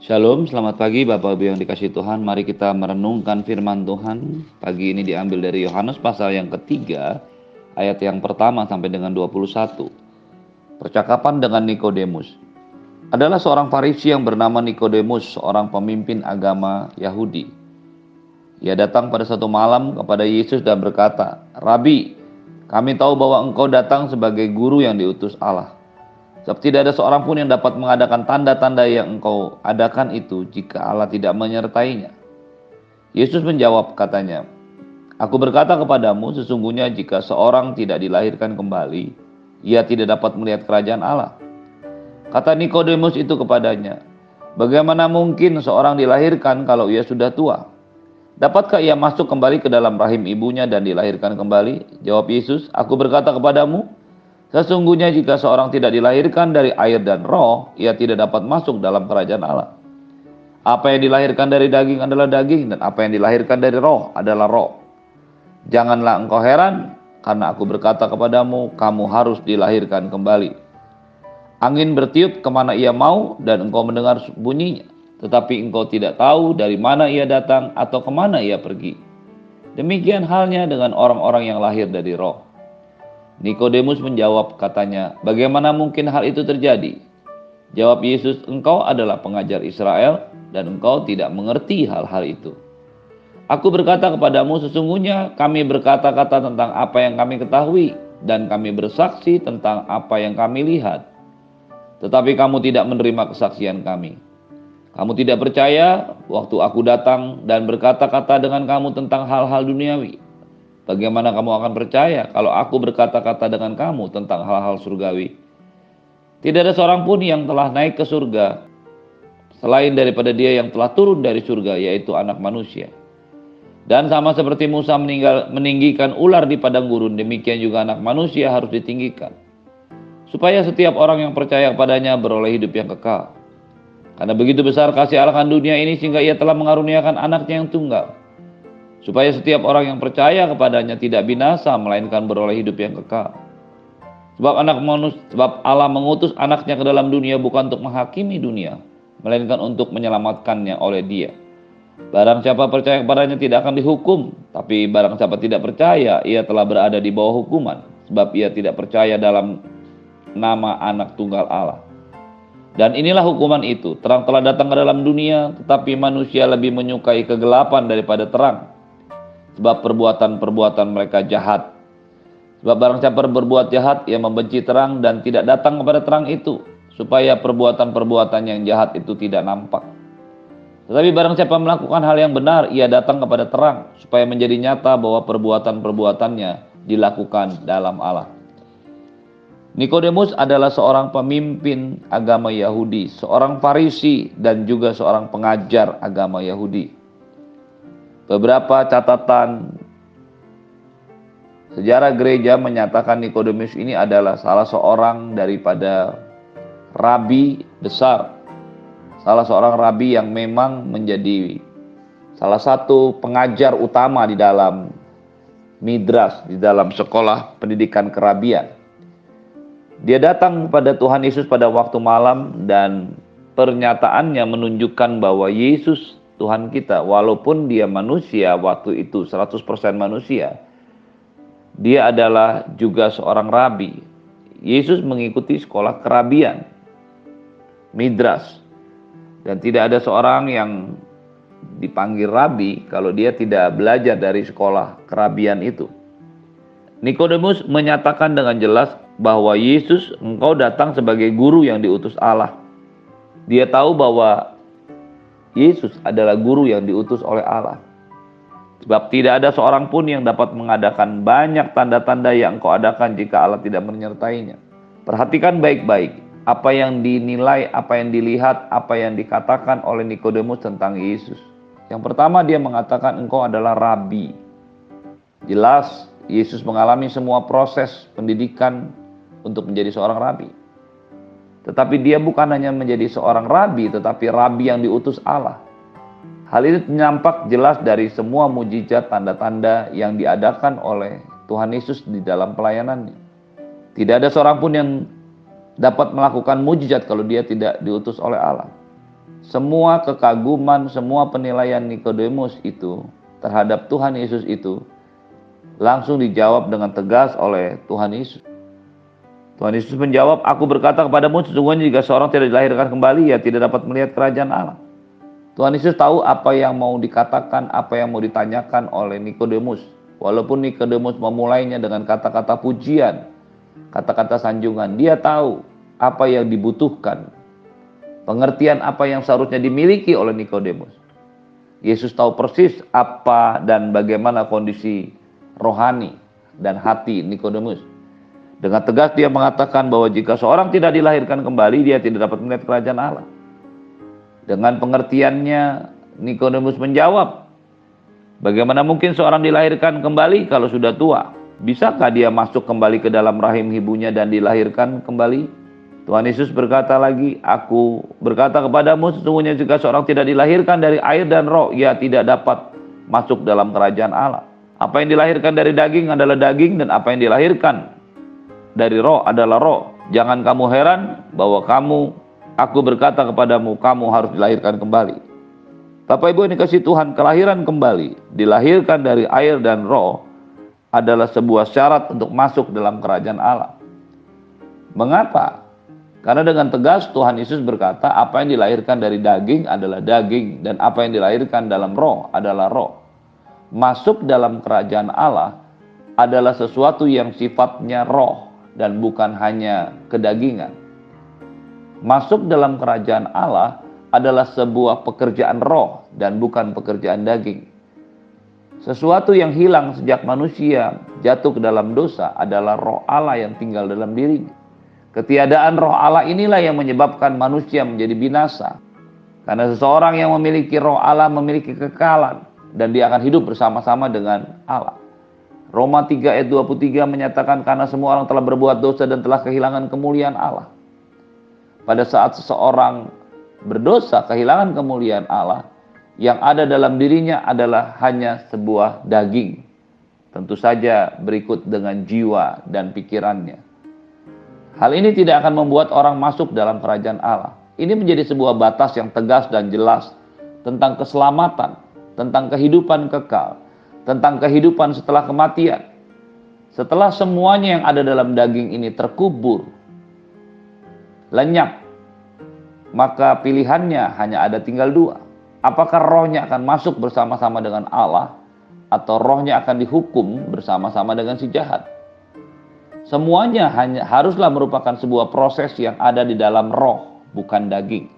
Shalom, selamat pagi Bapak Ibu yang dikasih Tuhan. Mari kita merenungkan firman Tuhan. Pagi ini diambil dari Yohanes pasal yang ketiga, ayat yang pertama sampai dengan 21. Percakapan dengan Nikodemus. Adalah seorang Farisi yang bernama Nikodemus, seorang pemimpin agama Yahudi. Ia datang pada satu malam kepada Yesus dan berkata, "Rabi, kami tahu bahwa engkau datang sebagai guru yang diutus Allah." Sebab tidak ada seorang pun yang dapat mengadakan tanda-tanda yang engkau adakan itu jika Allah tidak menyertainya. Yesus menjawab katanya, Aku berkata kepadamu sesungguhnya jika seorang tidak dilahirkan kembali, ia tidak dapat melihat kerajaan Allah. Kata Nikodemus itu kepadanya, Bagaimana mungkin seorang dilahirkan kalau ia sudah tua? Dapatkah ia masuk kembali ke dalam rahim ibunya dan dilahirkan kembali? Jawab Yesus, Aku berkata kepadamu, Sesungguhnya jika seorang tidak dilahirkan dari air dan roh, ia tidak dapat masuk dalam kerajaan Allah. Apa yang dilahirkan dari daging adalah daging, dan apa yang dilahirkan dari roh adalah roh. Janganlah engkau heran, karena aku berkata kepadamu, kamu harus dilahirkan kembali. Angin bertiup ke mana ia mau, dan engkau mendengar bunyinya. Tetapi engkau tidak tahu dari mana ia datang atau ke mana ia pergi. Demikian halnya dengan orang-orang yang lahir dari roh. Nikodemus menjawab katanya, "Bagaimana mungkin hal itu terjadi?" Jawab Yesus, "Engkau adalah pengajar Israel dan engkau tidak mengerti hal-hal itu. Aku berkata kepadamu sesungguhnya kami berkata-kata tentang apa yang kami ketahui dan kami bersaksi tentang apa yang kami lihat. Tetapi kamu tidak menerima kesaksian kami. Kamu tidak percaya waktu aku datang dan berkata-kata dengan kamu tentang hal-hal duniawi. Bagaimana kamu akan percaya kalau aku berkata-kata dengan kamu tentang hal-hal surgawi? Tidak ada seorang pun yang telah naik ke surga selain daripada dia yang telah turun dari surga, yaitu anak manusia. Dan sama seperti Musa meninggal, meninggikan ular di padang gurun, demikian juga anak manusia harus ditinggikan. Supaya setiap orang yang percaya kepadanya beroleh hidup yang kekal. Karena begitu besar kasih Allah dunia ini sehingga ia telah mengaruniakan anaknya yang tunggal supaya setiap orang yang percaya kepadanya tidak binasa melainkan beroleh hidup yang kekal. Sebab anak manusia, sebab Allah mengutus anaknya ke dalam dunia bukan untuk menghakimi dunia, melainkan untuk menyelamatkannya oleh Dia. Barang siapa percaya kepadanya tidak akan dihukum, tapi barang siapa tidak percaya, ia telah berada di bawah hukuman, sebab ia tidak percaya dalam nama anak tunggal Allah. Dan inilah hukuman itu, terang telah datang ke dalam dunia, tetapi manusia lebih menyukai kegelapan daripada terang, sebab perbuatan-perbuatan mereka jahat. Sebab barang siapa berbuat jahat, ia membenci terang dan tidak datang kepada terang itu, supaya perbuatan-perbuatan yang jahat itu tidak nampak. Tetapi barang siapa melakukan hal yang benar, ia datang kepada terang, supaya menjadi nyata bahwa perbuatan-perbuatannya dilakukan dalam Allah. Nikodemus adalah seorang pemimpin agama Yahudi, seorang Farisi, dan juga seorang pengajar agama Yahudi. Beberapa catatan sejarah gereja menyatakan Nikodemus ini adalah salah seorang daripada rabi besar. Salah seorang rabi yang memang menjadi salah satu pengajar utama di dalam midras, di dalam sekolah pendidikan kerabian. Dia datang kepada Tuhan Yesus pada waktu malam dan pernyataannya menunjukkan bahwa Yesus Tuhan kita. Walaupun dia manusia waktu itu 100% manusia dia adalah juga seorang rabi. Yesus mengikuti sekolah kerabian midras. Dan tidak ada seorang yang dipanggil rabi kalau dia tidak belajar dari sekolah kerabian itu. Nikodemus menyatakan dengan jelas bahwa Yesus engkau datang sebagai guru yang diutus Allah. Dia tahu bahwa Yesus adalah guru yang diutus oleh Allah. Sebab tidak ada seorang pun yang dapat mengadakan banyak tanda-tanda yang engkau adakan jika Allah tidak menyertainya. Perhatikan baik-baik apa yang dinilai, apa yang dilihat, apa yang dikatakan oleh Nikodemus tentang Yesus. Yang pertama dia mengatakan engkau adalah rabi. Jelas Yesus mengalami semua proses pendidikan untuk menjadi seorang rabi. Tetapi dia bukan hanya menjadi seorang rabi, tetapi rabi yang diutus Allah. Hal ini nampak jelas dari semua mujizat tanda-tanda yang diadakan oleh Tuhan Yesus di dalam pelayanannya. Tidak ada seorang pun yang dapat melakukan mujizat kalau dia tidak diutus oleh Allah. semua kekaguman, semua penilaian Nikodemus itu terhadap Tuhan Yesus itu langsung dijawab dengan tegas oleh Tuhan Yesus. Tuhan Yesus menjawab, Aku berkata kepadamu sesungguhnya jika seorang tidak dilahirkan kembali, ya tidak dapat melihat kerajaan Allah. Tuhan Yesus tahu apa yang mau dikatakan, apa yang mau ditanyakan oleh Nikodemus. Walaupun Nikodemus memulainya dengan kata-kata pujian, kata-kata sanjungan, dia tahu apa yang dibutuhkan, pengertian apa yang seharusnya dimiliki oleh Nikodemus. Yesus tahu persis apa dan bagaimana kondisi rohani dan hati Nikodemus. Dengan tegas dia mengatakan bahwa jika seorang tidak dilahirkan kembali, dia tidak dapat melihat kerajaan Allah. Dengan pengertiannya, Nikodemus menjawab, Bagaimana mungkin seorang dilahirkan kembali kalau sudah tua? Bisakah dia masuk kembali ke dalam rahim ibunya dan dilahirkan kembali? Tuhan Yesus berkata lagi, Aku berkata kepadamu sesungguhnya jika seorang tidak dilahirkan dari air dan roh, ia tidak dapat masuk dalam kerajaan Allah. Apa yang dilahirkan dari daging adalah daging dan apa yang dilahirkan dari roh adalah roh. Jangan kamu heran bahwa kamu, aku berkata kepadamu, kamu harus dilahirkan kembali. Bapak Ibu ini kasih Tuhan, kelahiran kembali, dilahirkan dari air dan roh, adalah sebuah syarat untuk masuk dalam kerajaan Allah. Mengapa? Karena dengan tegas Tuhan Yesus berkata, apa yang dilahirkan dari daging adalah daging, dan apa yang dilahirkan dalam roh adalah roh. Masuk dalam kerajaan Allah adalah sesuatu yang sifatnya roh, dan bukan hanya kedagingan. Masuk dalam kerajaan Allah adalah sebuah pekerjaan roh dan bukan pekerjaan daging. Sesuatu yang hilang sejak manusia jatuh ke dalam dosa adalah roh Allah yang tinggal dalam dirinya. Ketiadaan roh Allah inilah yang menyebabkan manusia menjadi binasa. Karena seseorang yang memiliki roh Allah memiliki kekalan dan dia akan hidup bersama-sama dengan Allah. Roma 3 ayat 23 menyatakan karena semua orang telah berbuat dosa dan telah kehilangan kemuliaan Allah. Pada saat seseorang berdosa kehilangan kemuliaan Allah, yang ada dalam dirinya adalah hanya sebuah daging. Tentu saja berikut dengan jiwa dan pikirannya. Hal ini tidak akan membuat orang masuk dalam kerajaan Allah. Ini menjadi sebuah batas yang tegas dan jelas tentang keselamatan, tentang kehidupan kekal, tentang kehidupan setelah kematian. Setelah semuanya yang ada dalam daging ini terkubur, lenyap, maka pilihannya hanya ada tinggal dua. Apakah rohnya akan masuk bersama-sama dengan Allah atau rohnya akan dihukum bersama-sama dengan si jahat? Semuanya hanya haruslah merupakan sebuah proses yang ada di dalam roh, bukan daging.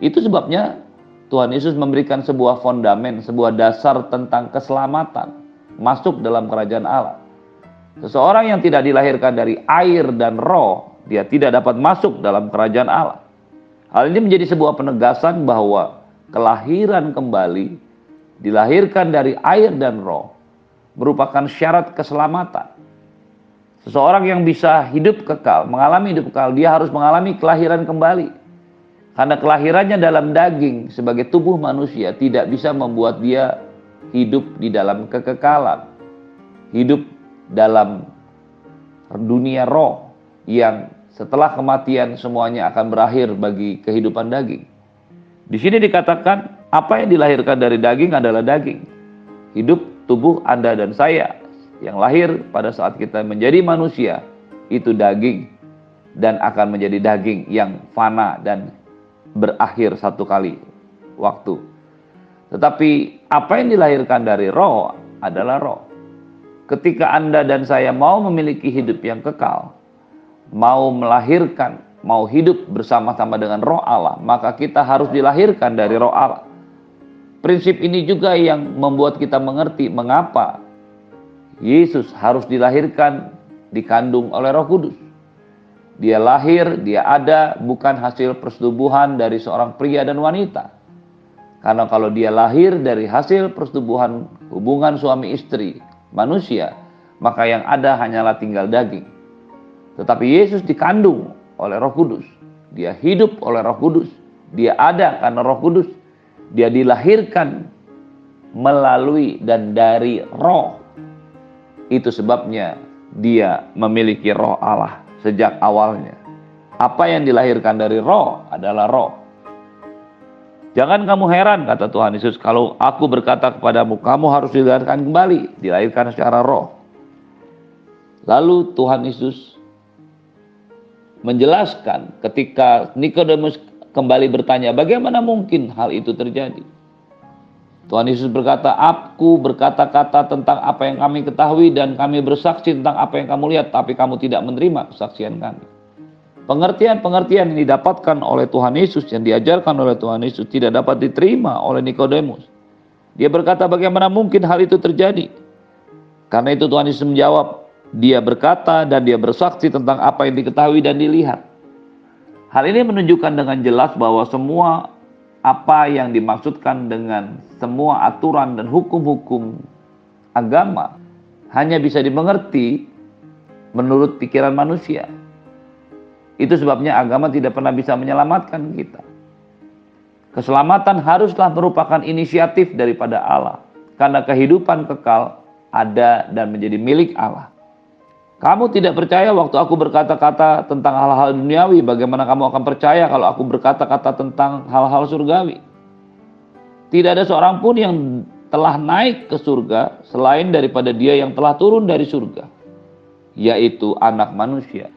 Itu sebabnya Tuhan Yesus memberikan sebuah fondamen, sebuah dasar tentang keselamatan masuk dalam kerajaan Allah. Seseorang yang tidak dilahirkan dari air dan roh, dia tidak dapat masuk dalam kerajaan Allah. Hal ini menjadi sebuah penegasan bahwa kelahiran kembali, dilahirkan dari air dan roh, merupakan syarat keselamatan. Seseorang yang bisa hidup kekal, mengalami hidup kekal, dia harus mengalami kelahiran kembali. Karena kelahirannya dalam daging sebagai tubuh manusia tidak bisa membuat dia hidup di dalam kekekalan. Hidup dalam dunia roh yang setelah kematian semuanya akan berakhir bagi kehidupan daging. Di sini dikatakan apa yang dilahirkan dari daging adalah daging. Hidup tubuh Anda dan saya yang lahir pada saat kita menjadi manusia itu daging dan akan menjadi daging yang fana dan berakhir satu kali waktu. Tetapi apa yang dilahirkan dari roh adalah roh. Ketika Anda dan saya mau memiliki hidup yang kekal, mau melahirkan, mau hidup bersama-sama dengan roh Allah, maka kita harus dilahirkan dari roh Allah. Prinsip ini juga yang membuat kita mengerti mengapa Yesus harus dilahirkan dikandung oleh Roh Kudus. Dia lahir, dia ada bukan hasil persetubuhan dari seorang pria dan wanita. Karena kalau dia lahir dari hasil persetubuhan hubungan suami istri manusia, maka yang ada hanyalah tinggal daging. Tetapi Yesus dikandung oleh Roh Kudus. Dia hidup oleh Roh Kudus. Dia ada karena Roh Kudus. Dia dilahirkan melalui dan dari Roh. Itu sebabnya dia memiliki Roh Allah sejak awalnya. Apa yang dilahirkan dari roh adalah roh. Jangan kamu heran, kata Tuhan Yesus, kalau aku berkata kepadamu, kamu harus dilahirkan kembali, dilahirkan secara roh. Lalu Tuhan Yesus menjelaskan ketika Nikodemus kembali bertanya, bagaimana mungkin hal itu terjadi? Tuhan Yesus berkata, Aku berkata-kata tentang apa yang kami ketahui dan kami bersaksi tentang apa yang kamu lihat, tapi kamu tidak menerima kesaksian kami. Pengertian-pengertian yang didapatkan oleh Tuhan Yesus, yang diajarkan oleh Tuhan Yesus, tidak dapat diterima oleh Nikodemus. Dia berkata, bagaimana mungkin hal itu terjadi? Karena itu Tuhan Yesus menjawab, dia berkata dan dia bersaksi tentang apa yang diketahui dan dilihat. Hal ini menunjukkan dengan jelas bahwa semua apa yang dimaksudkan dengan semua aturan dan hukum-hukum agama hanya bisa dimengerti menurut pikiran manusia. Itu sebabnya agama tidak pernah bisa menyelamatkan kita. Keselamatan haruslah merupakan inisiatif daripada Allah. Karena kehidupan kekal ada dan menjadi milik Allah. Kamu tidak percaya waktu aku berkata-kata tentang hal-hal duniawi, bagaimana kamu akan percaya kalau aku berkata-kata tentang hal-hal surgawi? Tidak ada seorang pun yang telah naik ke surga selain daripada dia yang telah turun dari surga, yaitu anak manusia.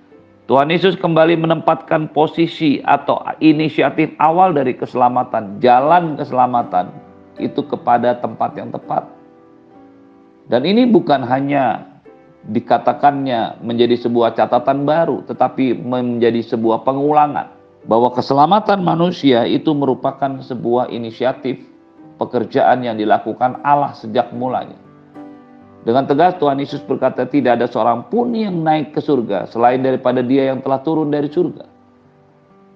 Tuhan Yesus kembali menempatkan posisi atau inisiatif awal dari keselamatan, jalan keselamatan itu kepada tempat yang tepat. Dan ini bukan hanya dikatakannya menjadi sebuah catatan baru, tetapi menjadi sebuah pengulangan bahwa keselamatan manusia itu merupakan sebuah inisiatif pekerjaan yang dilakukan Allah sejak mulanya. Dengan tegas Tuhan Yesus berkata tidak ada seorang pun yang naik ke surga selain daripada dia yang telah turun dari surga.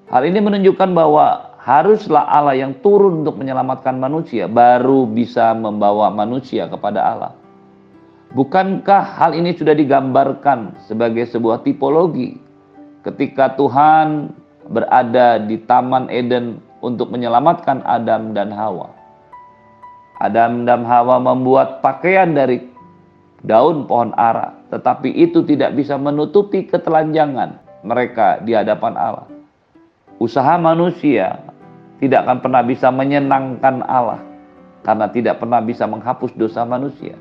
Hal ini menunjukkan bahwa haruslah Allah yang turun untuk menyelamatkan manusia baru bisa membawa manusia kepada Allah. Bukankah hal ini sudah digambarkan sebagai sebuah tipologi ketika Tuhan berada di Taman Eden untuk menyelamatkan Adam dan Hawa? Adam dan Hawa membuat pakaian dari daun pohon ara, tetapi itu tidak bisa menutupi ketelanjangan mereka di hadapan Allah. Usaha manusia tidak akan pernah bisa menyenangkan Allah karena tidak pernah bisa menghapus dosa manusia.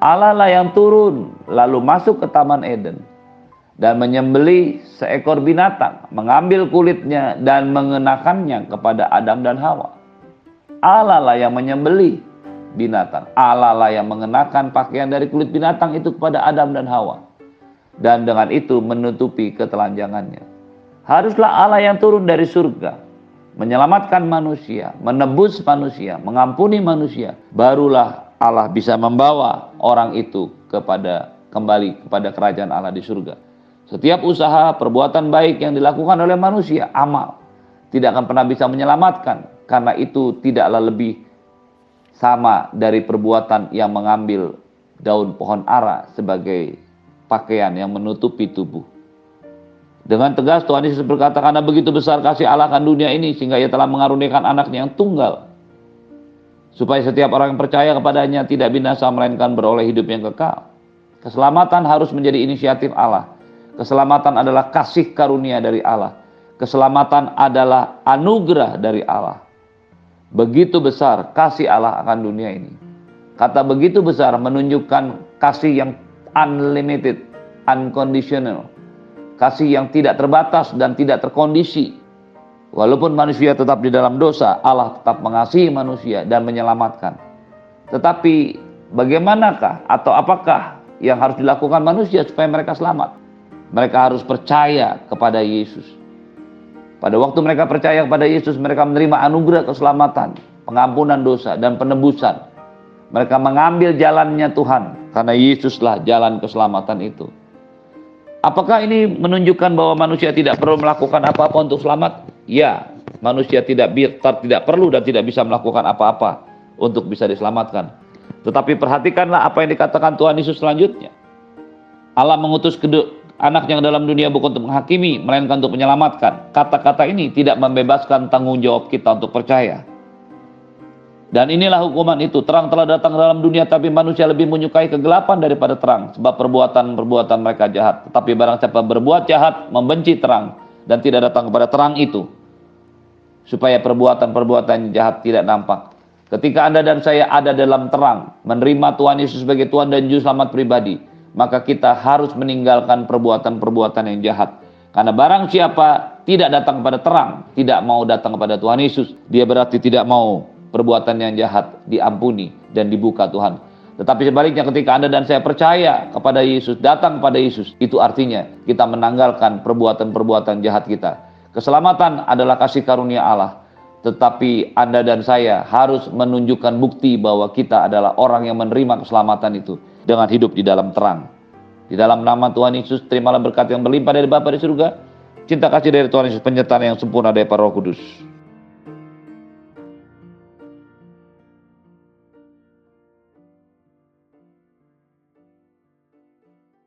Allah lah yang turun lalu masuk ke Taman Eden dan menyembeli seekor binatang, mengambil kulitnya dan mengenakannya kepada Adam dan Hawa. Allah lah yang menyembeli binatang. Allah lah yang mengenakan pakaian dari kulit binatang itu kepada Adam dan Hawa. Dan dengan itu menutupi ketelanjangannya. Haruslah Allah yang turun dari surga. Menyelamatkan manusia, menebus manusia, mengampuni manusia. Barulah Allah bisa membawa orang itu kepada kembali kepada kerajaan Allah di surga. Setiap usaha perbuatan baik yang dilakukan oleh manusia, amal, tidak akan pernah bisa menyelamatkan karena itu tidaklah lebih sama dari perbuatan yang mengambil daun pohon ara sebagai pakaian yang menutupi tubuh. Dengan tegas Tuhan Yesus berkata, karena begitu besar kasih Allah akan dunia ini, sehingga ia telah mengaruniakan anaknya yang tunggal. Supaya setiap orang yang percaya kepadanya tidak binasa, melainkan beroleh hidup yang kekal. Keselamatan harus menjadi inisiatif Allah. Keselamatan adalah kasih karunia dari Allah. Keselamatan adalah anugerah dari Allah. Begitu besar kasih Allah akan dunia ini. Kata begitu besar menunjukkan kasih yang unlimited, unconditional. Kasih yang tidak terbatas dan tidak terkondisi. Walaupun manusia tetap di dalam dosa, Allah tetap mengasihi manusia dan menyelamatkan. Tetapi bagaimanakah atau apakah yang harus dilakukan manusia supaya mereka selamat? Mereka harus percaya kepada Yesus. Pada waktu mereka percaya kepada Yesus, mereka menerima anugerah keselamatan, pengampunan dosa, dan penebusan. Mereka mengambil jalannya Tuhan, karena Yesuslah jalan keselamatan itu. Apakah ini menunjukkan bahwa manusia tidak perlu melakukan apa-apa untuk selamat? Ya, manusia tidak tidak perlu dan tidak bisa melakukan apa-apa untuk bisa diselamatkan. Tetapi perhatikanlah apa yang dikatakan Tuhan Yesus selanjutnya. Allah mengutus anak yang dalam dunia bukan untuk menghakimi, melainkan untuk menyelamatkan. Kata-kata ini tidak membebaskan tanggung jawab kita untuk percaya. Dan inilah hukuman itu. Terang telah datang dalam dunia, tapi manusia lebih menyukai kegelapan daripada terang. Sebab perbuatan-perbuatan mereka jahat. Tetapi barang siapa berbuat jahat, membenci terang, dan tidak datang kepada terang itu. Supaya perbuatan-perbuatan jahat tidak nampak. Ketika Anda dan saya ada dalam terang, menerima Tuhan Yesus sebagai Tuhan dan Juru Selamat pribadi, maka kita harus meninggalkan perbuatan-perbuatan yang jahat. Karena barang siapa tidak datang kepada terang, tidak mau datang kepada Tuhan Yesus, dia berarti tidak mau perbuatan yang jahat diampuni dan dibuka Tuhan. Tetapi sebaliknya ketika Anda dan saya percaya kepada Yesus, datang kepada Yesus, itu artinya kita menanggalkan perbuatan-perbuatan jahat kita. Keselamatan adalah kasih karunia Allah. Tetapi Anda dan saya harus menunjukkan bukti bahwa kita adalah orang yang menerima keselamatan itu dengan hidup di dalam terang. Di dalam nama Tuhan Yesus, terimalah berkat yang berlimpah dari Bapa di surga. Cinta kasih dari Tuhan Yesus, penyertaan yang sempurna dari Roh Kudus.